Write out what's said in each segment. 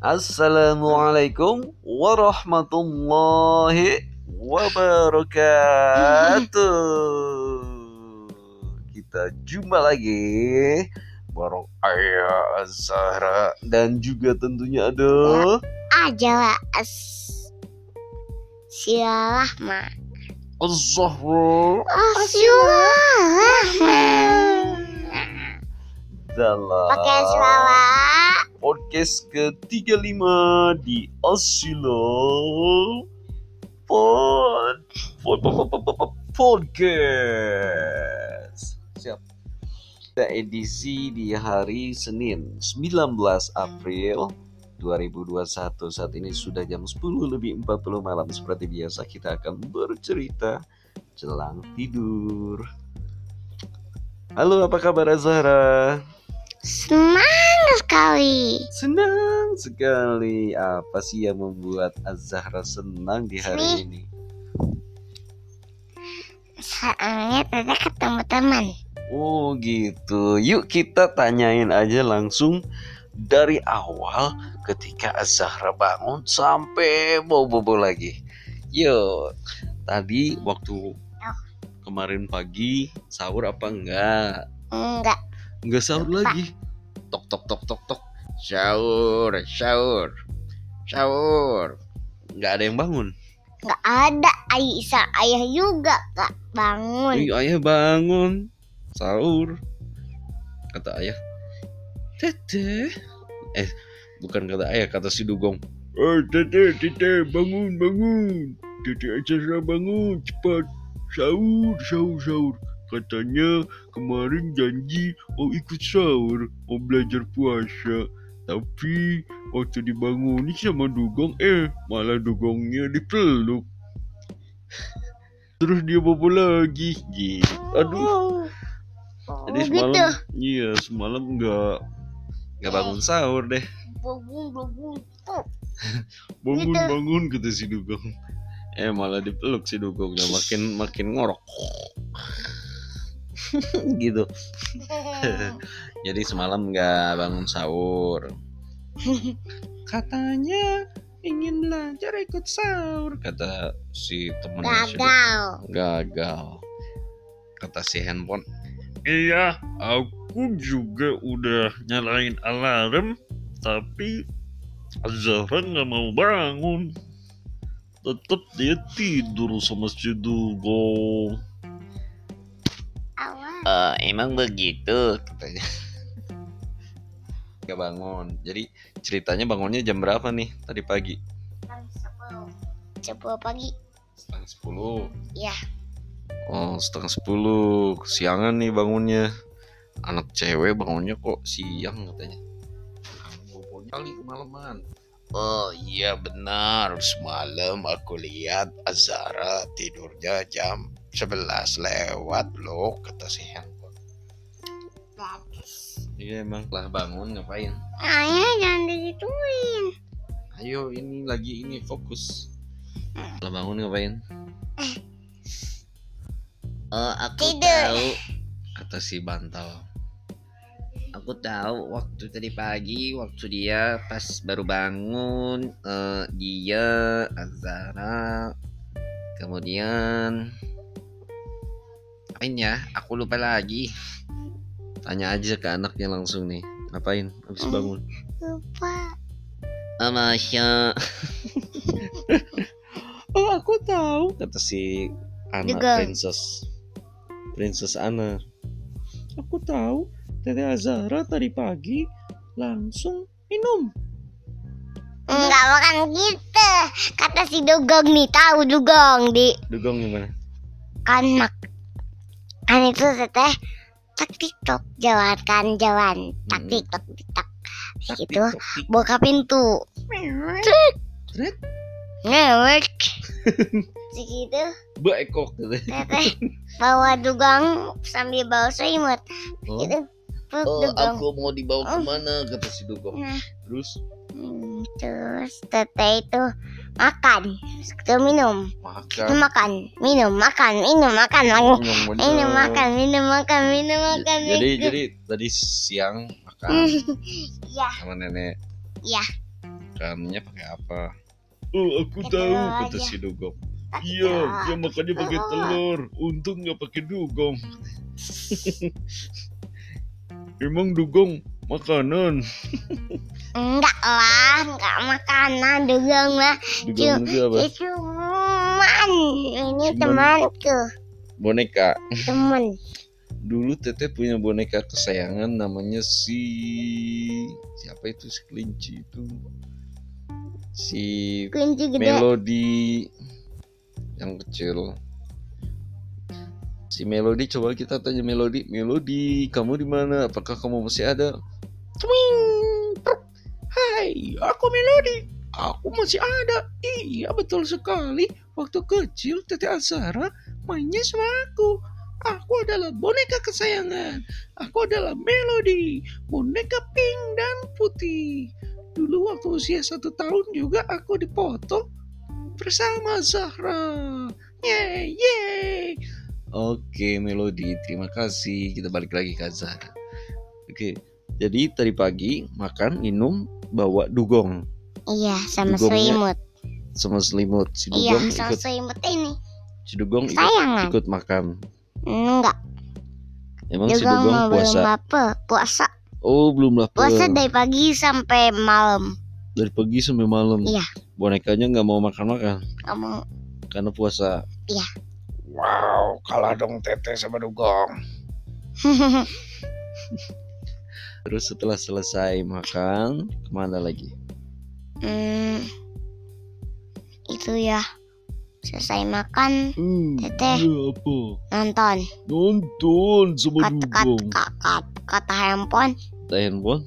Assalamualaikum warahmatullahi wabarakatuh. Kita jumpa lagi bareng Ayah Zahra dan juga tentunya ada aja lah as sialah ma Az-Zahra dalam pakai selawat podcast ke-35 di Asilo Pod, pod, pod, pod, pod, pod- Podcast. Siap. Kita edisi di hari Senin 19 April 2021 Saat ini sudah jam 10 lebih 40 malam. Seperti biasa kita akan bercerita Jelang tidur. Halo apa kabar Zahra? semangat sekali Senang sekali. Apa sih yang membuat Az-Zahra senang di hari ini? soalnya tadi ketemu teman Oh gitu. Yuk kita tanyain aja langsung dari awal ketika Az-Zahra bangun sampai bobo-bobo lagi. Yuk. Tadi waktu kemarin pagi sahur apa enggak? enggak Enggak sahur lagi. Tok tok tok tok tok. Sahur, sahur. Sahur. Enggak ada yang bangun. enggak ada. Aisyah ayah juga gak bangun. Ih, ayah bangun. Sahur. Kata ayah. Tete. Eh bukan kata ayah kata si dugong. Eh tete tete bangun bangun. Tete acara bangun. Cepat. Sahur sahur sahur katanya kemarin janji mau ikut sahur mau belajar puasa. Tapi waktu dibangunin sama dugong eh malah dugongnya dipeluk. Terus dia bobo lagi. Gitu aduh. Oh, jadi gitu. semalam iya semalam nggak nggak bangun sahur deh. Bangun bangun. Bangun Gitu. bangun kata si dugong. Eh malah dipeluk si dugong. Dan makin makin ngorok gitu. Jadi semalam nggak bangun sahur. Katanya ingin belajar ikut sahur kata si Dugong. gagal. Gagal. Kata si handphone. Iya aku juga udah nyalain alarm tapi Zahra nggak mau bangun. Tetap dia tidur sama si Dugong Eh, emang begitu katanya. Nggak bangun. Jadi ceritanya bangunnya jam berapa nih tadi pagi? Jam sepuluh. Sepuluh pagi. Setengah sepuluh. Ya Oh setengah sepuluh. Kesiangan nih bangunnya. Anak cewek bangunnya kok siang katanya. Kali kemalaman. Oh iya benar. Semalam aku lihat Azara tidurnya jam 11 lewat loh Kata si handphone. Bagus. Iya emang lah bangun ngapain? Ayah jangan digituin. Ayo ini lagi ini fokus. Lah bangun ngapain? Oh aku Tidur. tahu Kata si bantal. Aku tahu waktu tadi pagi Waktu dia pas baru bangun eh, Dia Azara Kemudian Apain ya Aku lupa lagi Tanya aja ke anaknya langsung nih Ngapain habis Hmm. bangun lupa Ah, Masya. oh, aku tahu. Kata si anak Juga. princess. Princess Anna. Aku tahu. Tete Azara tadi pagi langsung minum. Enggak makan gitu Kata si Dugong nih Tahu Dugong di Dugong gimana? kan kan itu teteh tak tiktok jalan kan jalan tak Mm-mm. tiktok tiktok gitu buka pintu Tret. ngewek segitu Baekok gitu. teteh bawa Dugong sambil bawa selimut Oh, gitu oh, aku mau dibawa Oh. ke mana? Kata si Dugong. Nah. Terus Hmm, terus teteh itu makan. Itu minum. Itu makan. makan minum makan minum makan. Makan Yang bener. minum makan minum makan minum makan Jadi minum. jadi tadi siang makan. Iya, sama nenek. Iya. makannya pakai apa? Oh aku tahu kata si dugong. Iya dia makannya pakai telur. telur. Untung nggak pakai dugong. Emang dugong makanan? Enggak lah, dugong lah. dugong itu apa cuman ini Cuman. temanku, boneka temen. dulu teteh punya boneka kesayangan namanya si siapa itu si kelinci itu si Kunci gede. Melodi yang kecil si Melodi coba kita tanya Melodi Melodi kamu di mana apakah kamu masih ada Twing! Hai aku Melodi aku masih ada iya betul sekali waktu kecil Teteh Azara mainnya sama aku aku adalah boneka kesayangan aku adalah Melodi boneka pink dan putih dulu waktu usia satu tahun juga aku dipoto bersama Zahra. Yeay, yeay. Oke, Melodi, terima kasih. Kita balik lagi ke Zahra. Oke, jadi tadi pagi makan, minum, bawa dugong Iya, sama selimut. sama selimut. Si Iya, dugong sama ikut, selimut ini. si dugong ikut, Sayangan. ikut makan. Enggak, Emang si dugong dugong mah belum puasa? apa. Puasa. Oh, belum lapar. Puasa dari pagi sampai malam. Dari pagi sampai malam. Iya. Bonekanya nggak mau makan-makan Kamu karena puasa. Iya. Wow, kalah dong teteh sama dugong. Terus setelah selesai makan, ke mana lagi? Hmm, itu ya. Selesai makan, Hmm, Teteh. iya apa? nonton. Nonton sama Kata kata dugong. kata, kata handphone. Kita handphone.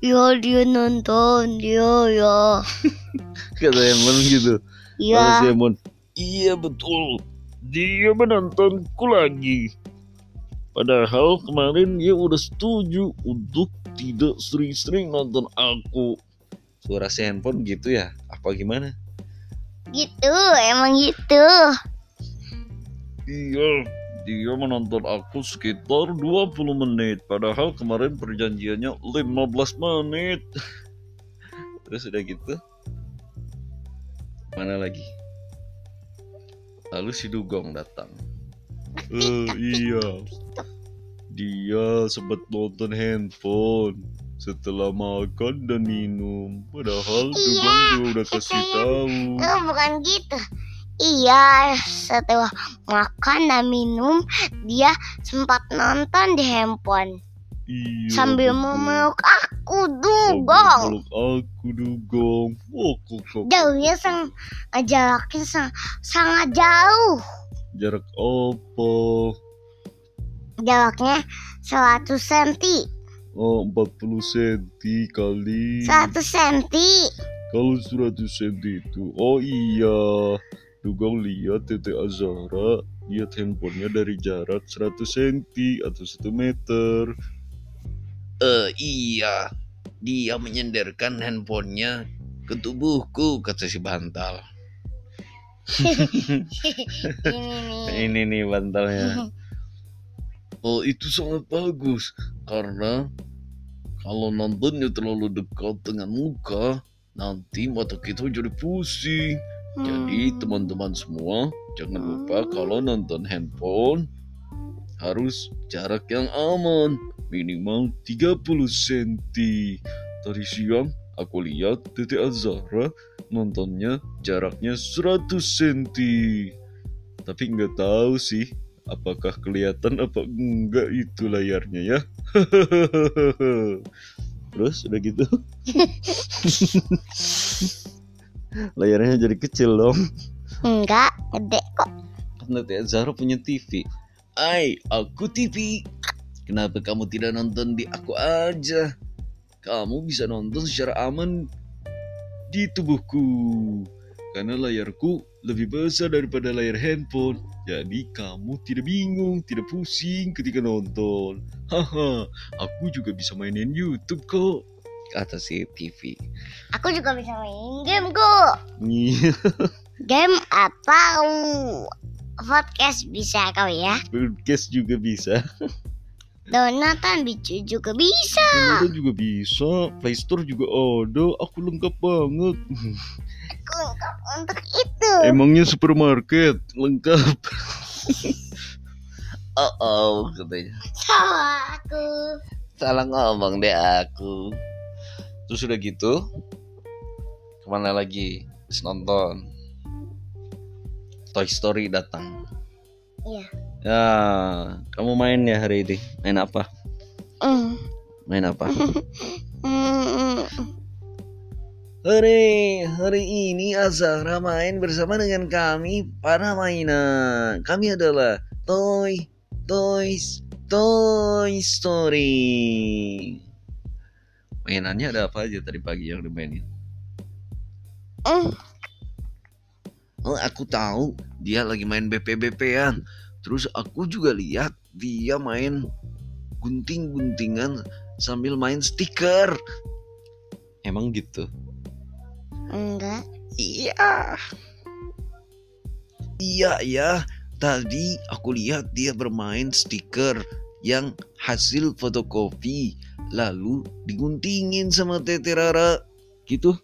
Ya dia nonton, dia ya. Kata handphone gitu. Kata si Ya, handphone. Iya betul. Dia menontonku lagi. Padahal kemarin dia udah setuju untuk tidak sering-sering nonton aku. Suara si handphone gitu ya? Apa gimana? gitu, emang gitu. Iya, dia menonton aku sekitar 20 menit. Padahal kemarin perjanjiannya 15 menit. Terus udah gitu. Mana lagi? Lalu si Dugong datang. Eh, iya. Dia sempat nonton handphone setelah makan dan minum. Padahal Iya, Dugong juga udah kasih tahu. Oh, bukan gitu. Iya, setelah makan dan minum, dia sempat nonton di handphone Iya, sambil betul. memeluk aku dugong. meluk aku dugong. Oh, kok. Jauhnya sang, jaraknya sang, sangat jauh. Jarak apa? Jaraknya 100 cm. Oh, 40 cm kali. 100 cm. Kalau 100 cm itu. Oh iya. Dugong lihat Tete Azara lihat handphonenya dari jarak 100 cm atau 1 meter. Eh iya. Dia menyenderkan handphonenya ke tubuhku kata si bantal. Ini nih. Ini nih bantalnya. Oh itu sangat bagus karena kalau nontonnya terlalu dekat dengan muka nanti mata kita jadi pusing. Jadi Hmm. teman-teman semua jangan lupa kalau nonton handphone harus jarak yang aman minimal 30 cm. Tadi siang aku lihat Tete Azara nontonnya jaraknya 100 cm. Tapi nggak tahu sih apakah kelihatan apa enggak itu layarnya ya. Terus udah gitu. layarnya jadi kecil dong. Enggak, gede kok. Karena Teh Zahra punya TV. Ai, aku TV. Kenapa kamu tidak nonton di aku aja? Kamu bisa nonton secara aman di tubuhku. Karena layarku lebih besar daripada layar handphone. Jadi kamu tidak bingung, tidak pusing ketika nonton. Haha, aku juga bisa mainin YouTube kok. Kata si TV. Aku juga bisa main game kok. Iya, Game atau podcast bisa kau ya? podcast juga bisa. Donatan juga bisa. Ternyata juga bisa. Play Store juga ada. Aku lengkap banget. Lengkap untuk itu. Emangnya supermarket lengkap. oh, oh, katanya. Salah aku. Salah ngomong deh aku. Terus udah gitu, ke mana lagi? Terus nonton. Toy Story datang. Iya. Ya, kamu main ya hari ini? Main apa? Mm. Main apa? Mm. Hari hari ini Azahra main bersama dengan kami para mainan. Kami adalah Toy Toys Toy Story. Mainannya ada apa aja tadi pagi yang dimainin? Mm. Oh, aku tahu dia lagi main BP-BP-an. Terus aku juga lihat dia main gunting-guntingan sambil main stiker. Emang gitu? Enggak. Iya. Iya ya. Tadi aku lihat dia bermain stiker yang hasil fotokopi lalu diguntingin sama Tete Rara. Gitu?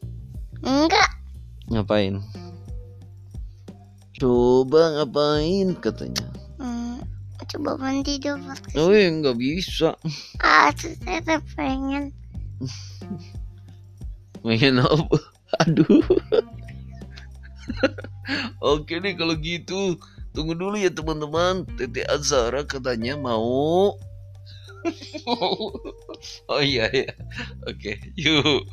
Enggak. Ngapain? Coba ngapain katanya. Coba mandi dulu. Oh ya nggak bisa. Ah, saya pengen. Main apa? Aduh. Oke nih kalau gitu. Tunggu dulu ya teman-teman. Tete Azara katanya mau. oh iya ya. Oke, yuk.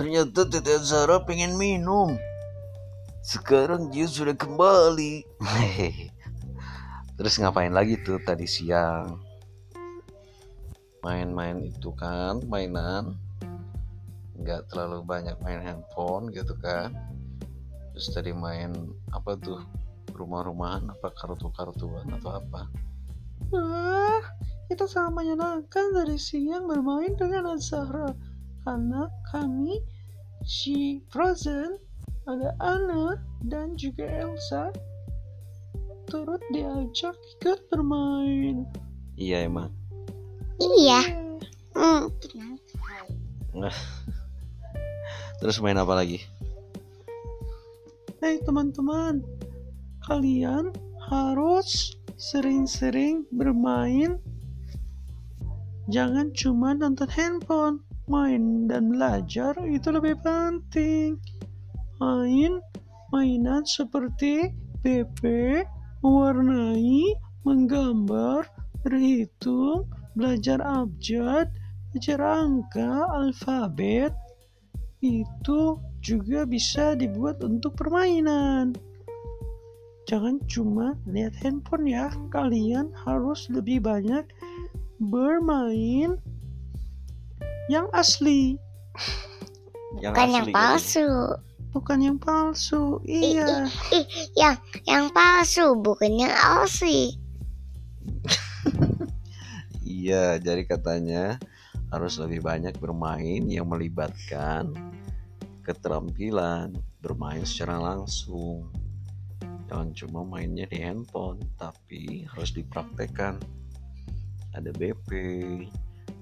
Ternyata Tete Azara pengen minum. Sekarang dia sudah kembali. Terus ngapain lagi tuh tadi siang? Main-main itu kan, mainan. Nggak terlalu banyak main handphone gitu kan. Terus tadi main apa tuh? Rumah-rumahan apa kartu-kartuan atau apa? Wah, itu sangat menyenangkan dari siang bermain dengan Azahra. Karena kami, si Frozen, ada Anna, dan juga Elsa turut diajak ikut bermain. Iya emang. Iya. Hmm. Terus main apa lagi? Hei teman-teman, kalian harus sering-sering bermain. Jangan cuma nonton handphone. Main dan belajar itu lebih penting. Main mainan seperti BP, mewarnai, menggambar, berhitung, belajar abjad, belajar angka, alfabet, itu juga bisa dibuat untuk permainan. Jangan cuma lihat handphone ya. Kalian harus lebih banyak bermain yang asli, Yang Bukan yang asli palsu. Bukan yang palsu. Iya. Ih, yang yang palsu bukan yang asli. Iya, jadi katanya harus lebih banyak bermain yang melibatkan keterampilan bermain secara langsung. Jangan cuma mainnya di handphone, tapi harus dipraktekkan. Ada BP,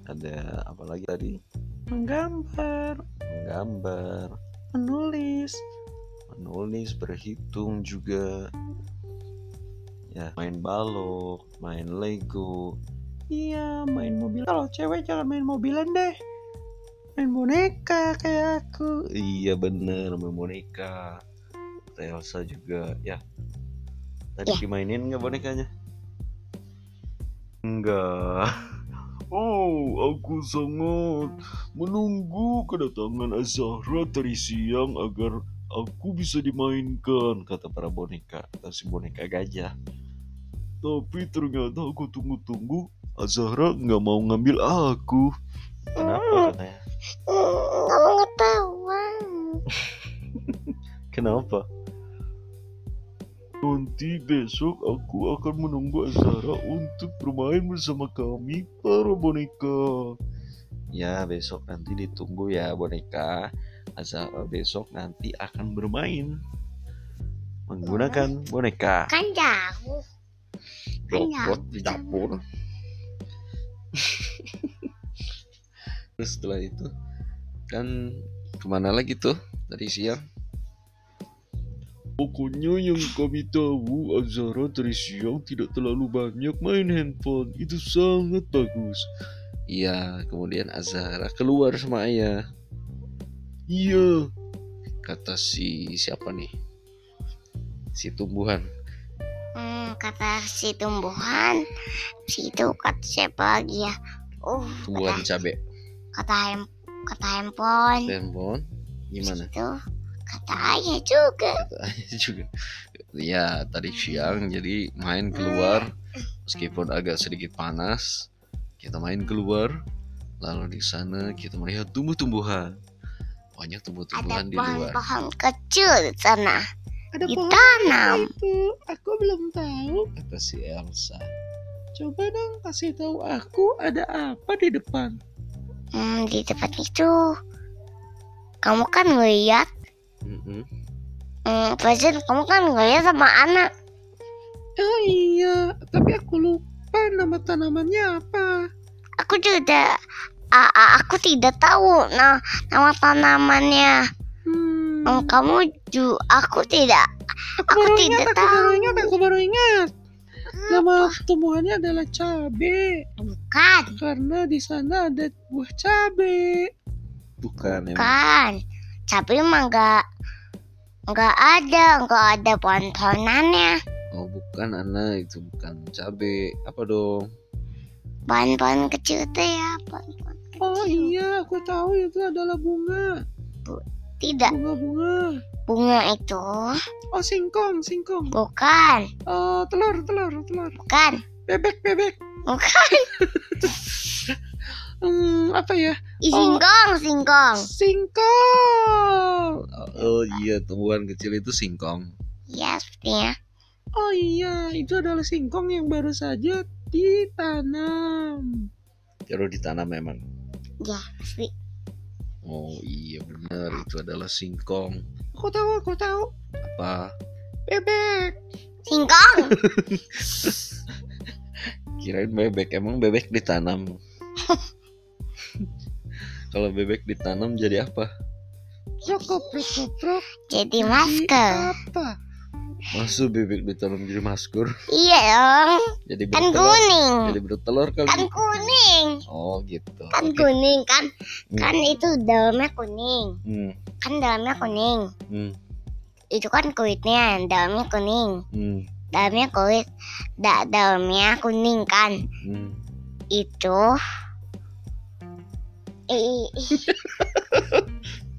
ada apa lagi tadi? Menggambar, Menggambar, menulis. menulis, berhitung juga. Ya, main balok, main Lego, Iya, main mobil. Kalau cewek jangan main mobilan deh. Main boneka kayak aku. Iya bener main boneka Elsa juga ya Tadi Ya. dimainin nggak bonekanya? Enggak Oh aku sangat menunggu kedatangan Azahra tadi siang agar aku bisa dimainkan kata para boneka kata si boneka gajah. Tapi ternyata aku tunggu-tunggu Azahra nggak mau ngambil aku. Kenapa katanya? Hmm, Nggak mau kenapa Nanti besok aku akan menunggu Azara untuk bermain bersama kami para boneka. Ya besok nanti ditunggu ya boneka. Azara besok nanti akan bermain menggunakan boneka. Kan jauh. Joprot di dapur. Terus setelah itu kan ke mana lagi tuh tadi siang? Pokoknya yang kami tahu Azara dari siang tidak terlalu banyak main handphone. Itu sangat bagus. Iya kemudian Azara keluar sama ayah. Iya. Kata si siapa nih? Si tumbuhan. Hmm, kata si tumbuhan, si itu kata siapa lagi ya? Uh, Tumbuhan kata cabe. kata hem, kata handphone. Handphone Gimana? Itu kata ayah juga. Kata ayah juga Ya tadi siang jadi main keluar Meskipun agak sedikit panas Kita main keluar Lalu di sana kita melihat tumbuh-tumbuhan Banyak Ada tumbuh-tumbuhan di luar pohon-pohon kecil di sana. Ada pohon Ditanam. apa itu? Aku belum tahu. Kata si Elsa Coba dong kasih tahu aku ada apa di depan. Hmm, di tempat itu. Kamu kan ngeliat, Mm-mm. hmm, kamu kan ngeliat sama anak. Oh iya, tapi aku lupa nama tanamannya apa. Aku juga, a- a- aku tidak tahu nah nama tanamannya. Hmm, Hmm, kamu juga, aku tidak, aku, aku tidak ingat, aku baru tahu. ingat, aku baru ingat. Nama tumbuhannya adalah cabe bukan, karena di sana ada buah cabe. Bukan bukan. Tapi emang nggak, nggak ada, nggak ada pohon-pohonannya. Oh bukan anak itu bukan cabe Apa dong? Pohon-pohon kecil tuh ya, pohon-pohon Oh kecil. iya, aku tahu itu adalah bunga, Tidak, bunga-bunga. bunga itu Oh singkong, singkong. bukan, Oh telur, telur, telur. bukan, Bebek, bebek. bukan. Hmm, apa ya? Oh. Singkong, singkong. Singkong. Oh iya tumbuhan kecil itu singkong Ya, sepertinya. Oh iya, itu adalah singkong yang baru saja ditanam. Baru ditanam memang Ya, pasti. Oh iya benar itu adalah singkong Aku tahu, aku tahu. Apa? Bebek. Singkong. Kirain bebek Emang bebek ditanam Kalau bebek ditanam jadi apa? Jadi masker. Apa? Masuk bebek ditanam jadi masker Iya dong. Jadi Kan bertelur kuning. Jadi bertelur Kan kali kuning. Oh gitu Kan Oke. kuning kan. Hmm. Kan itu dalamnya kuning. Hmm, Kan dalamnya kuning. hmm, Itu kan kulitnya, dalamnya kuning. hmm, Dalamnya kulit, da dalamnya kuning kan. hmm. Itu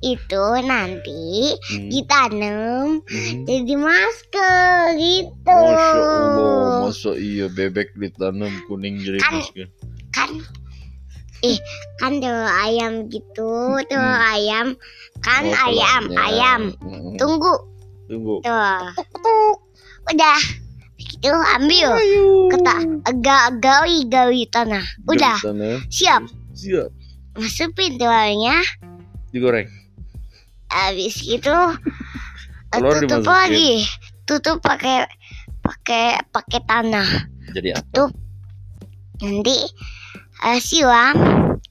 itu nanti hmm, ditanam hmm. jadi masker gitu. Masya Allah Masa iya bebek ditanam kuning jadi Kan- masker kan ih kan telur ayam gitu telur Hmm. ayam kan Oh, ayam telurnya. ayam Hmm, tunggu Tunggu tuh udah itu ambil Ayo. kata agak gawi gawi tanah udah sana. siap Siap masukin telurnya Digoreng. Habis itu eh, Telur tutup dimasukin. lagi. Tutup pakai pakai pakai tanah. Jadi apa? tutup. Nanti siram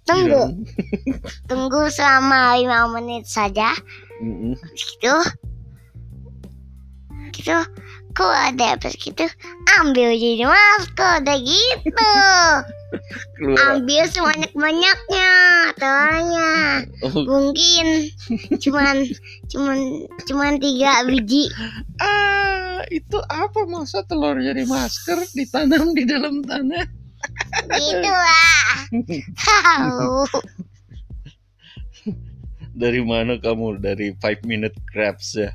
tunggu. Siram. tunggu selama lima menit saja. Mm-mm. gitu gitu kok ada apa gitu ambil jadi masker udah gitu. Keluar. Ambil sebanyak banyaknya telurnya. Oh. Mungkin cuman cuman cuman tiga biji. Ah, itu apa masa telur jadi masker ditanam di dalam tanah? gitu lah tahu Dari mana kamu? Dari 5 minute crabs ya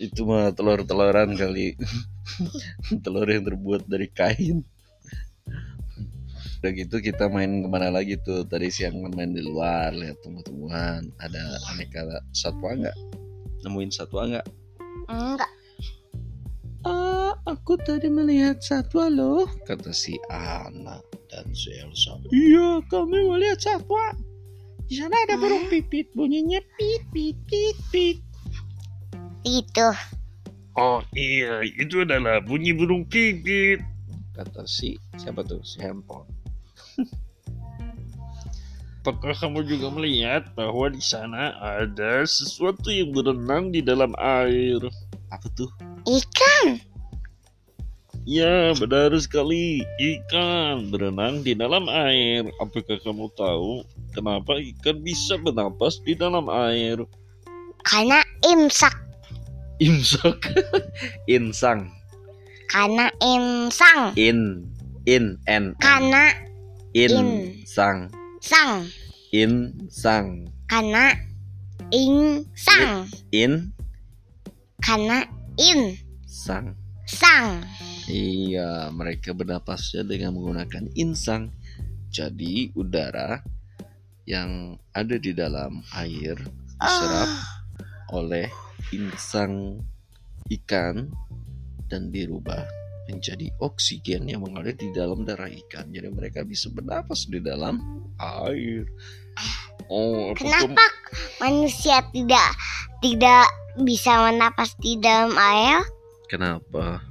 Itu mah telur-teloran kali Telur yang terbuat dari kain Udah gitu kita main ke mana lagi tuh Tadi siang kan main di luar Lihat tumbuh-tumbuhan Ada aneka satwa nggak? Nemuin satwa nggak? enggak Ah, aku tadi melihat satwa loh. Kata si Ana dan si Elsa Iya, kami melihat satwa. Di sana ada burung pipit, bunyinya pit pit pit pit. Itu Oh iya, itu adalah bunyi burung pipit. Kata si, siapa tuh? Si handphone. Apakah kamu juga melihat bahwa di sana ada sesuatu yang berenang di dalam air? Apa tuh? Ikan. Ya, benar sekali. Ikan berenang di dalam air. Apakah kamu tahu kenapa ikan bisa bernapas di dalam air? Karena imsak. Imsak. Insang. Karena insang. In. In. N. Karena Insang. sang. Insang. Karena insang. In. Karena in. Sang. Sang. Iya, mereka bernapasnya dengan menggunakan insang. Jadi udara yang ada di dalam air diserap Oh, oleh insang ikan dan dirubah menjadi oksigen yang mengalir di dalam darah ikan. Jadi mereka bisa bernapas di dalam air. Oh, kenapa manusia tidak tidak bisa menapas di dalam air? Kenapa?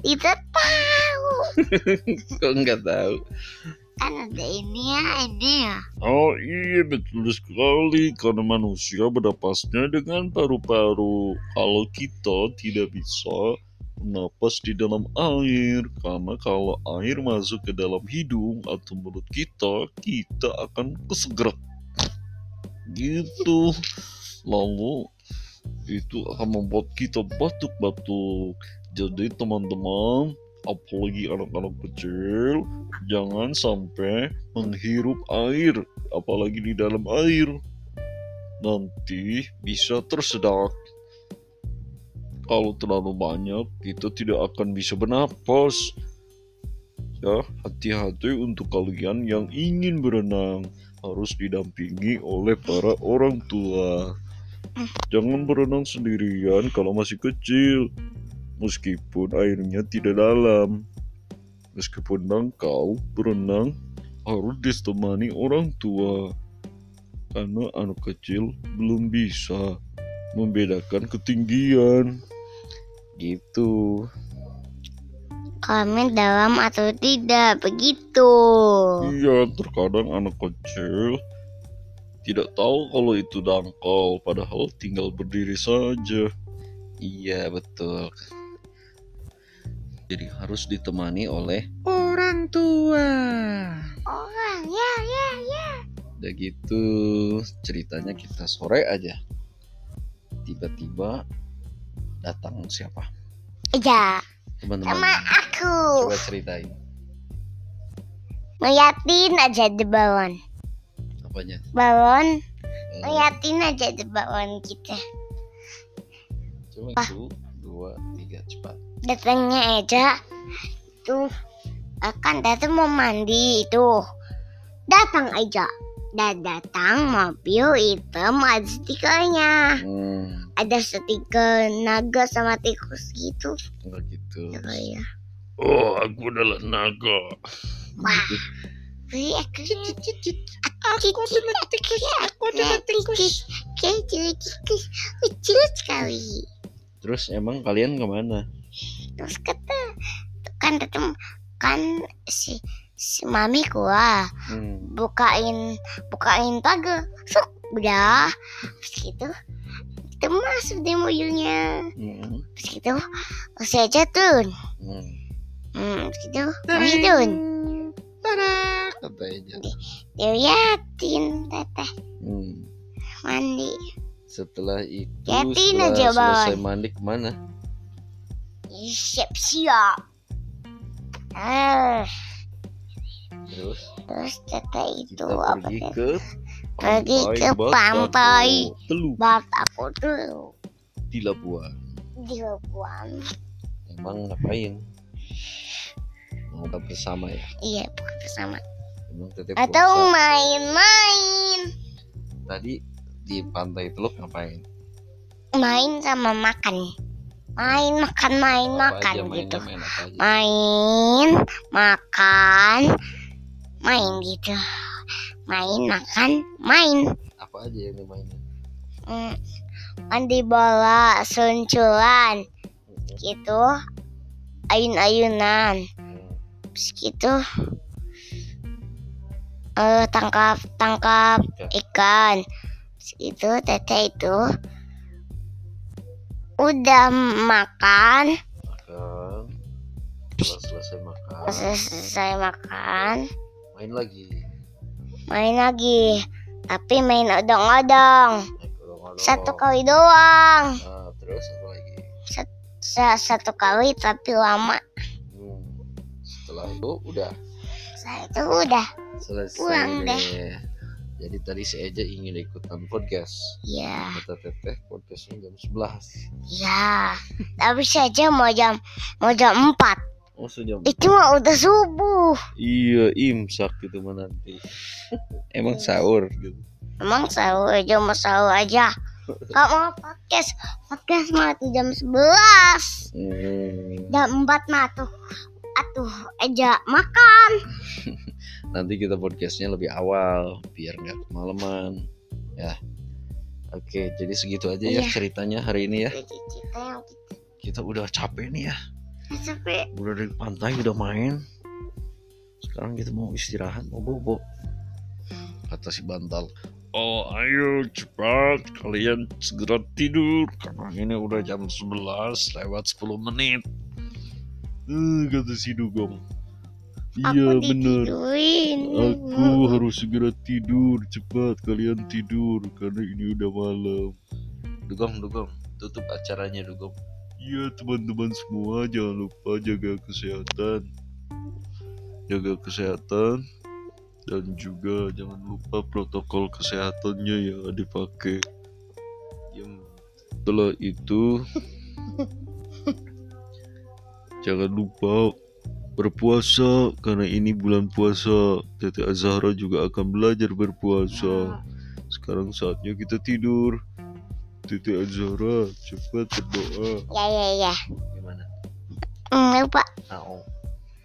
Tidak tahu. Kok nggak tahu? Kan ada ini ya, ini ya. Oh iya betul sekali karena manusia bernapasnya dengan paru-paru. Kalau kita tidak bisa bernapas di dalam air karena kalau air masuk ke dalam hidung atau mulut kita, kita akan kesegerak. Gitu. Lalu itu akan membuat kita batuk-batuk. Jadi teman-teman, apalagi anak-anak kecil, jangan sampai menghirup air, apalagi di dalam air. Nanti bisa tersedak. Kalau terlalu banyak, kita tidak akan bisa bernapas. Ya, hati-hati untuk kalian yang ingin berenang. Harus didampingi oleh para orang tua. Jangan berenang sendirian kalau masih kecil. Meskipun airnya tidak dalam. Meskipun engkau berenang harus ditemani orang tua. Karena anak kecil belum bisa membedakan ketinggian. Gitu. Kami dalam atau tidak begitu. Iya, terkadang anak kecil tidak tahu kalau itu dangkal, padahal tinggal berdiri saja. Iya, betul. Jadi harus ditemani oleh orang tua. Orang ya ya ya. Udah gitu ceritanya kita sore aja. Tiba-tiba datang siapa? Iya, Teman-teman. sama aku. Coba ceritain. Ngeliatin aja di balon. Apanya? Balon, Eh, ngeliatin aja di balon kita. Coba Wah. Dua, tiga, cepat. Datangnya aja tuh akan datang mau mandi itu. Datang aja. Dan datang mobil hitam ada stikernya. Hmm, Ada stiker naga sama tikus gitu. enggak gitu. Ya, ya. Oh, aku adalah naga. Wah. Aku aku adalah tikus. Aku adalah tikus. Kecil tikus. Lucu sekali. Terus emang kalian ke mana? Terus kata kan tetem kan si si mami gua Hmm. bukain bukain pagar sok udah terus gitu kita masuk di mobilnya Hmm. terus gitu saya jatuh Hmm. hmm, terus gitu kami turun Kata aja. dia liatin teteh Hmm. mandi Setelah itu, Liatin setelah aja, selesai Bang. mandi ke mana? siap siap ah Terus terus teteh itu kita apa pergi ke Pergi ke pantai. Teluk bat aku tuh di Labuan. di Labuan Emang ngapain? Mau bersama ya? iya bersama Emang teteh atau main-main Tadi di pantai Teluk ngapain? main sama makan. Main makan main Apa makan aja mainnya, gitu. main main makan main gitu. Main makan main. Apa aja yang dimainin? Hmm, mandi bola sunculan gitu. Ayun-ayunan. Gitu. Eh tangkap tangkap ikan itu teteh itu udah makan. Makan. Setelah selesai makan. selesai makan main lagi. main lagi. Tapi main odong-odong. Satu kali doang. Nah, terus apa lagi? Sa- satu kali tapi lama. Hmm. setelah itu udah. Saya itu udah selesai Pulang deh. Jadi tadi saya aja ingin ikutan podcast. Ya kata teteh podcastnya jam 11 ya tapi saja mau jam mau jam 4 oh sejam. Itu mah udah subuh. Iya imsak gitu mah nanti. Emang sahur gitu. Emang sahur aja mau sahur aja. Gak mau podcast. Podcast mah tuh jam 11 Hmm. jam 4 mah tuh atuh aja makan nanti kita podcastnya lebih awal biar nggak kemalaman. Ya. Oke jadi segitu aja ya Iya. ceritanya hari ini ya. Jadi kita udah capek nih ya. Capek. Udah dari pantai udah main. Sekarang kita mau istirahat mau bobo. Kata si bantal. Oh ayo cepat kalian segera tidur. Karena ini udah jam 11 lewat 10 menit. Eh kata si dugong iya aku ditidurin Aku harus segera tidur cepat kalian tidur karena ini udah malam. Dugong, dugong, tutup acaranya dugong. Iya teman-teman semua jangan lupa jaga kesehatan, jaga kesehatan dan juga jangan lupa protokol kesehatannya yang dipakai. Yang setelah itu jangan lupa berpuasa karena ini bulan puasa. Tete Azahra juga akan belajar berpuasa. Sekarang saatnya kita tidur. Tete Azahra cepat berdoa. ya ya ya Gimana? Hmm, lupa Au.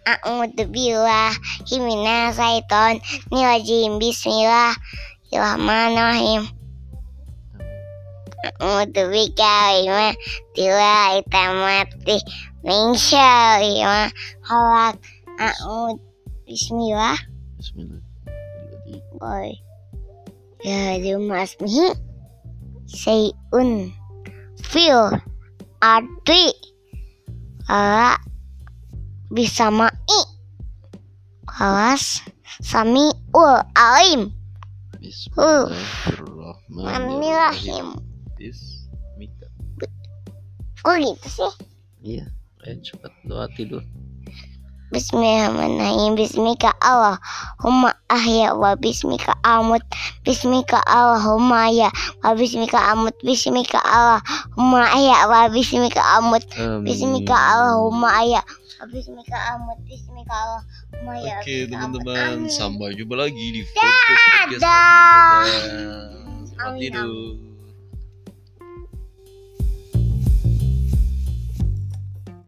A'udzu billahi minas syaiton rajim. Bismillahirrahmanirrahim. A'udzu bika ma tila itamati min syarri ma khalaq. Bismillah. Bismillah. Boy. Ya masmihi sayun fil arti ala bisa mai kawas sami ul alim Bismillahirrahmanirrahim. Bismika. kok gitu sih Iya, ayo cepat doa tidur. Bismillahirrahmanirrahim. Bismika Allahumma ahya wa bismika amut. Bismika Allahumma ahya wa bismika amut. Bismika Allahumma ahya wa bismika amut. Bismika Allahumma ahya wa bismika amut. Bismika Allahumma ahya wa Oke teman-teman, sampai jumpa lagi di podcast podcast Dadah. Selamat Amin, tidur.